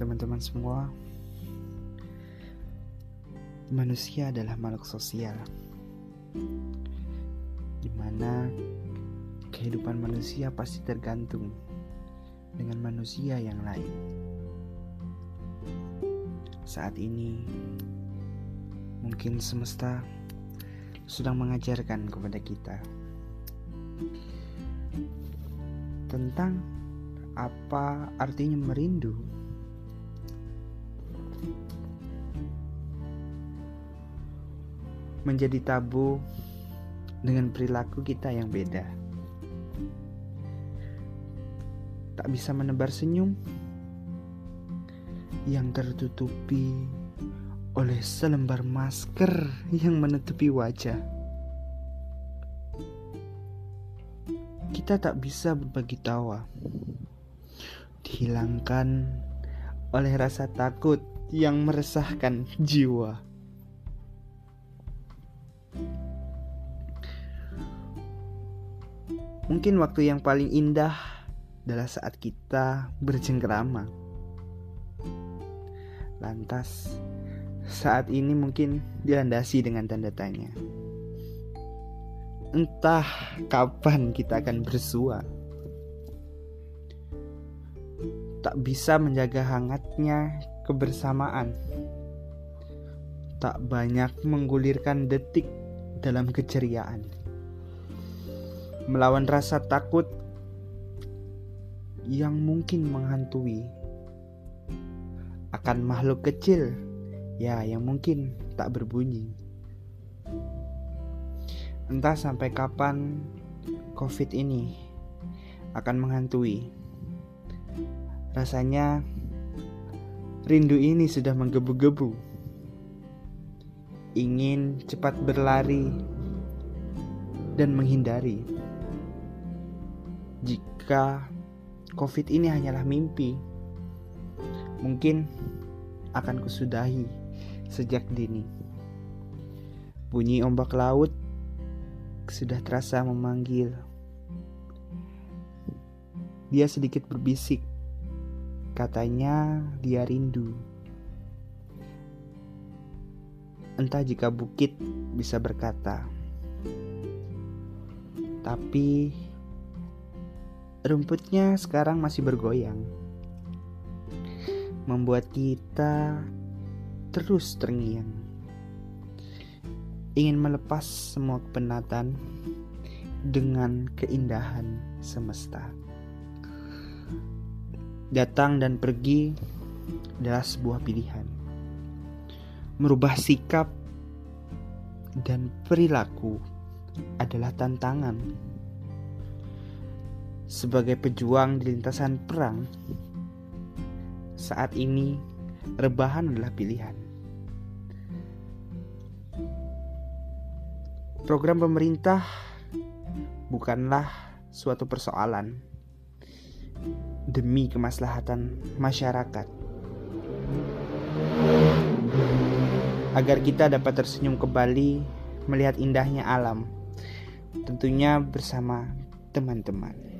teman-teman semua. Manusia adalah makhluk sosial, di mana kehidupan manusia pasti tergantung dengan manusia yang lain. Saat ini, mungkin semesta sedang mengajarkan kepada kita tentang apa artinya merindu. Menjadi tabu dengan perilaku kita yang beda. Tak bisa menebar senyum yang tertutupi oleh selembar masker yang menutupi wajah. Kita tak bisa berbagi tawa, dihilangkan oleh rasa takut yang meresahkan jiwa. Mungkin waktu yang paling indah adalah saat kita bercengkrama. Lantas, saat ini mungkin dilandasi dengan tanda tanya. Entah kapan kita akan bersua. Tak bisa menjaga hangatnya kebersamaan. Tak banyak menggulirkan detik dalam keceriaan melawan rasa takut yang mungkin menghantui akan makhluk kecil ya yang mungkin tak berbunyi. Entah sampai kapan COVID ini akan menghantui. Rasanya rindu ini sudah menggebu-gebu. Ingin cepat berlari dan menghindari jika COVID ini hanyalah mimpi, mungkin akan kusudahi sejak dini. Bunyi ombak laut sudah terasa memanggil. Dia sedikit berbisik, katanya dia rindu. Entah jika bukit bisa berkata, tapi rumputnya sekarang masih bergoyang, membuat kita terus terngiang, ingin melepas semua kepenatan dengan keindahan semesta. Datang dan pergi adalah sebuah pilihan. Merubah sikap dan perilaku adalah tantangan sebagai pejuang di lintasan perang, saat ini rebahan adalah pilihan. Program pemerintah bukanlah suatu persoalan demi kemaslahatan masyarakat. Agar kita dapat tersenyum kembali melihat indahnya alam, tentunya bersama teman-teman.